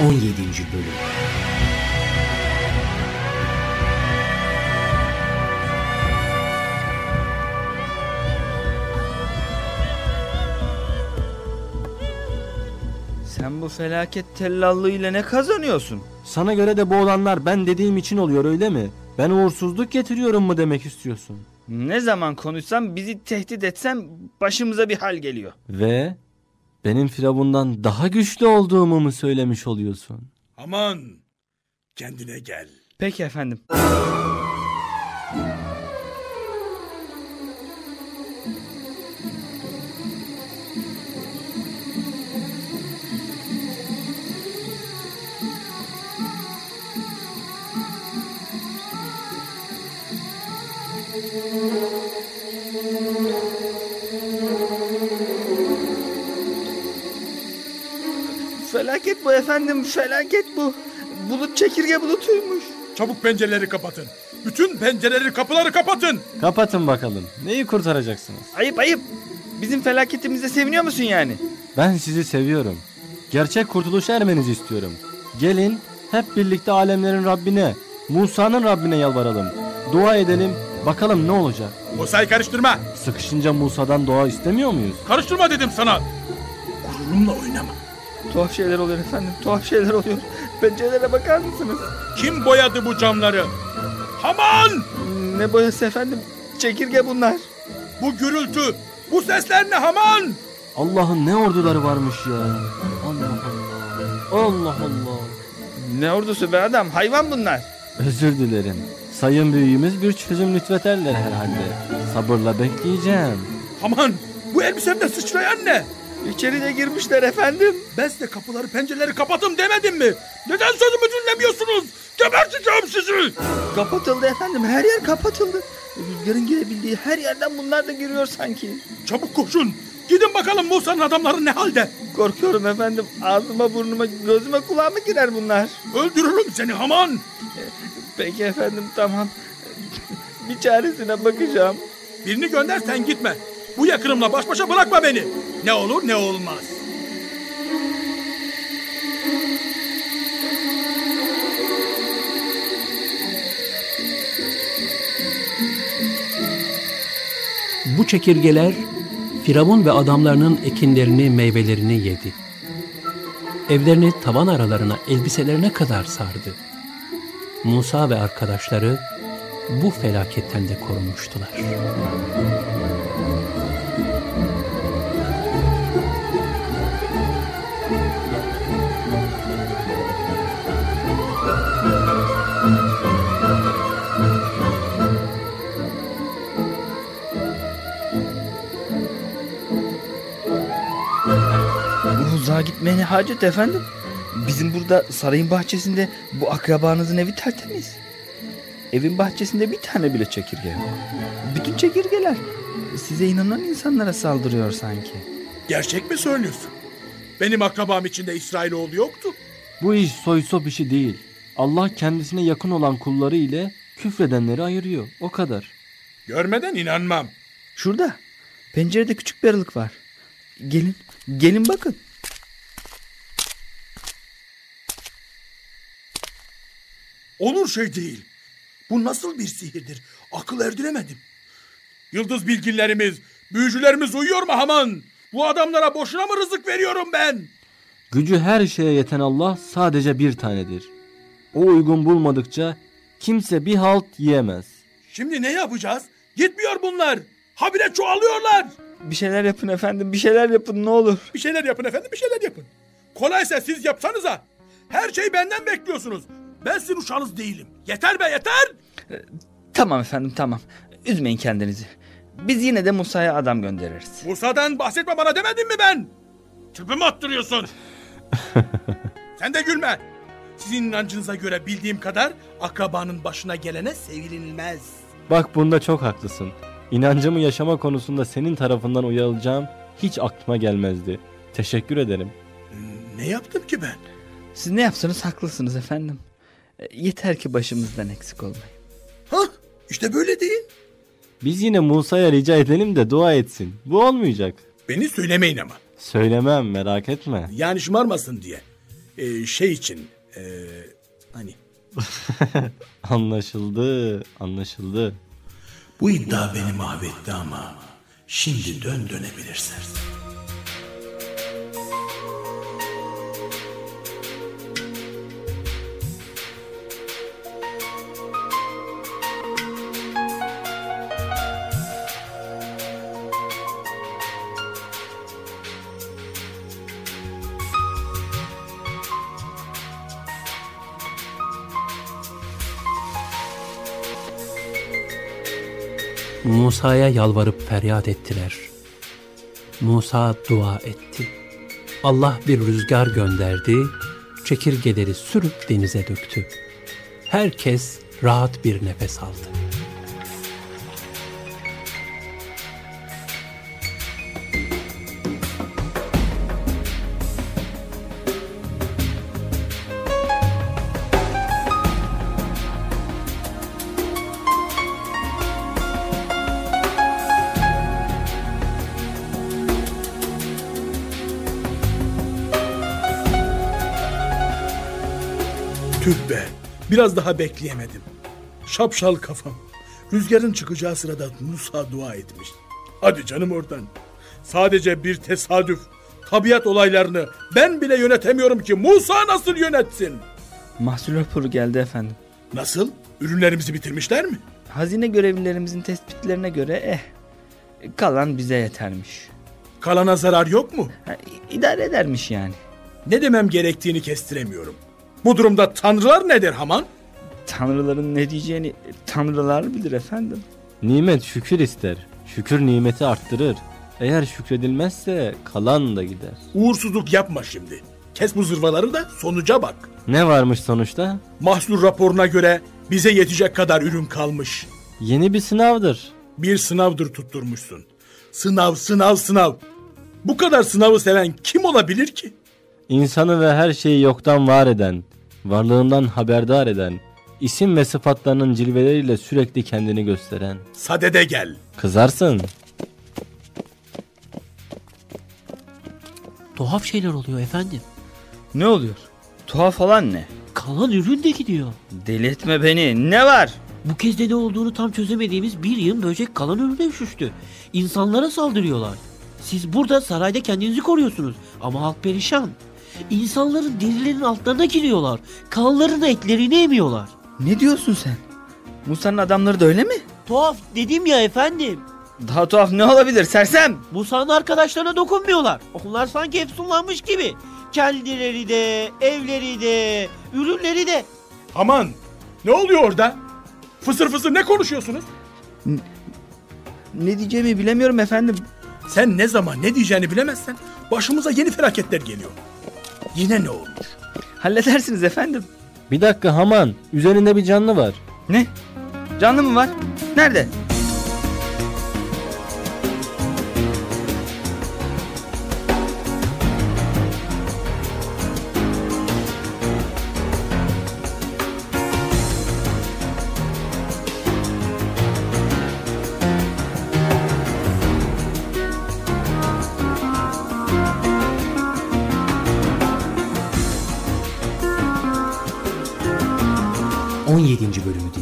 17. Bölüm Sen bu felaket tellallığıyla ne kazanıyorsun? Sana göre de bu olanlar ben dediğim için oluyor öyle mi? Ben uğursuzluk getiriyorum mu demek istiyorsun? Ne zaman konuşsam bizi tehdit etsem başımıza bir hal geliyor. Ve benim Firavundan daha güçlü olduğumu mu söylemiş oluyorsun? Aman kendine gel. Peki efendim. Felaket bu efendim, felaket bu. Bulut çekirge bulutuymuş. Çabuk pencereleri kapatın. Bütün pencereleri kapıları kapatın. Kapatın bakalım. Neyi kurtaracaksınız? Ayıp ayıp. Bizim felaketimize seviniyor musun yani? Ben sizi seviyorum. Gerçek kurtuluş ermenizi istiyorum. Gelin hep birlikte alemlerin Rabbine, Musa'nın Rabbine yalvaralım. Dua edelim, bakalım ne olacak. Musa'yı karıştırma. Sıkışınca Musa'dan dua istemiyor muyuz? Karıştırma dedim sana. Gururumla oynama. Tuhaf şeyler oluyor efendim, tuhaf şeyler oluyor. Pencerelere bakar mısınız? Kim boyadı bu camları? Haman! Ne boyası efendim? Çekirge bunlar. Bu gürültü, bu sesler ne Haman? Allah'ın ne orduları varmış ya. Allah Allah. Allah Allah. Ne ordusu be adam, hayvan bunlar. Özür dilerim. Sayın büyüğümüz bir çözüm lütfederler herhalde. Sabırla bekleyeceğim. Haman, bu elbisemde sıçrayan ne? İçeri de girmişler efendim. Ben size kapıları pencereleri kapatın demedim mi? Neden sözümü dinlemiyorsunuz? Geberteceğim sizi. Kapatıldı efendim, her yer kapatıldı. Rüzgarın girebildiği her yerden bunlar da giriyor sanki. Çabuk koşun. Gidin bakalım Musa'nın adamları ne halde? Korkuyorum efendim, ağzıma burnuma gözüme kulağıma girer bunlar. Öldürürüm seni Haman. Peki efendim tamam. Bir çaresine bakacağım. Birini gönder sen gitme. Bu yakınımla baş başa bırakma beni. Ne olur ne olmaz. Bu çekirgeler Firavun ve adamlarının ekinlerini, meyvelerini yedi. Evlerini tavan aralarına, elbiselerine kadar sardı. Musa ve arkadaşları bu felaketten de korunmuştular. Uzağa gitmeye ne hacet efendim? Bizim burada sarayın bahçesinde bu akrabanızın evi tertemiz. Evin bahçesinde bir tane bile çekirge yok. Bütün çekirgeler size inanan insanlara saldırıyor sanki. Gerçek mi söylüyorsun? Benim akrabam içinde İsrailoğlu yoktu. Bu iş soy sop işi değil. Allah kendisine yakın olan kulları ile küfredenleri ayırıyor. O kadar. Görmeden inanmam. Şurada pencerede küçük bir aralık var. Gelin, gelin bakın. Olur şey değil. Bu nasıl bir sihirdir? Akıl erdiremedim. Yıldız bilginlerimiz, büyücülerimiz uyuyor mu Haman? Bu adamlara boşuna mı rızık veriyorum ben? Gücü her şeye yeten Allah sadece bir tanedir. O uygun bulmadıkça kimse bir halt yiyemez. Şimdi ne yapacağız? Gitmiyor bunlar. Habire çoğalıyorlar. Bir şeyler yapın efendim, bir şeyler yapın ne olur. Bir şeyler yapın efendim, bir şeyler yapın. Kolaysa siz yapsanıza. Her şeyi benden bekliyorsunuz. Ben sizin uşağınız değilim. Yeter be yeter. Tamam efendim tamam. Üzmeyin kendinizi. Biz yine de Musa'ya adam göndeririz. Musa'dan bahsetme bana demedim mi ben? Tüpümü attırıyorsun. Sen de gülme. Sizin inancınıza göre bildiğim kadar akrabanın başına gelene sevilinmez. Bak bunda çok haklısın. İnancımı yaşama konusunda senin tarafından uyarılacağım hiç aklıma gelmezdi. Teşekkür ederim. Ne yaptım ki ben? Siz ne yapsanız haklısınız efendim. E, Yeter ki başımızdan eksik olmayın. Hah işte böyle değil. Biz yine Musa'ya rica edelim de dua etsin. Bu olmayacak. Beni söylemeyin ama. Söylemem merak etme. Yani şımarmasın diye. e, şey için e, hani Anlaşıldı, anlaşıldı. bu iddia beni mahvetti ama şimdi dön dönebilirsin. Musa'ya yalvarıp feryat ettiler. Musa dua etti. Allah bir rüzgar gönderdi, çekirgeleri sürüp denize döktü. Herkes rahat bir nefes aldı. Biraz daha bekleyemedim. Şapşal kafam. Rüzgarın çıkacağı sırada Musa dua etmiş. Hadi canım oradan. Sadece bir tesadüf. Tabiat olaylarını ben bile yönetemiyorum ki Musa nasıl yönetsin? Mahsul raporu geldi efendim. Nasıl? Ürünlerimizi bitirmişler mi? Hazine görevlilerimizin tespitlerine göre eh kalan bize yetermiş. Kalana zarar yok mu? Ha, idare edermiş yani. Ne demem gerektiğini kestiremiyorum. Bu durumda tanrılar nedir Haman? Tanrıların ne diyeceğini tanrılar bilir efendim. Nimet şükür ister. Şükür nimeti arttırır. Eğer şükredilmezse kalan da gider. Uğursuzluk yapma şimdi. Kes bu zırvaları da sonuca bak. Ne varmış sonuçta? Mahsul raporuna göre bize yetecek kadar ürün kalmış. Yeni bir sınavdır. Bir sınavdır tutturmuşsun. Sınav, sınav, sınav. Bu kadar sınavı seven kim olabilir ki? İnsanı ve her şeyi yoktan var eden, varlığından haberdar eden, isim ve sıfatlarının cilveleriyle sürekli kendini gösteren. Sadede gel. Kızarsın. Tuhaf şeyler oluyor efendim. Ne oluyor? Tuhaf olan ne? Kalan ürün de gidiyor. Deli etme beni. Ne var? Bu kez de ne olduğunu tam çözemediğimiz bir yığın böcek kalan ürüne üşüştü. İnsanlara saldırıyorlar. Siz burada sarayda kendinizi koruyorsunuz ama halk perişan. İnsanların derilerinin altlarına giriyorlar. Kanlarını etlerini emiyorlar. Ne diyorsun sen? Musa'nın adamları da öyle mi? Tuhaf dedim ya efendim. Daha tuhaf ne olabilir sersem? Musa'nın arkadaşlarına dokunmuyorlar. Onlar sanki efsunlanmış gibi. Kendileri de, evleri de, ürünleri de. Aman ne oluyor orada? Fısır fısır ne konuşuyorsunuz? Ne diyeceğimi bilemiyorum efendim. Sen ne zaman ne diyeceğini bilemezsen başımıza yeni felaketler geliyor. Yine ne olmuş? Halledersiniz efendim. Bir dakika Haman, üzerinde bir canlı var. Ne? Canlı mı var? Nerede? On yedinci bölümü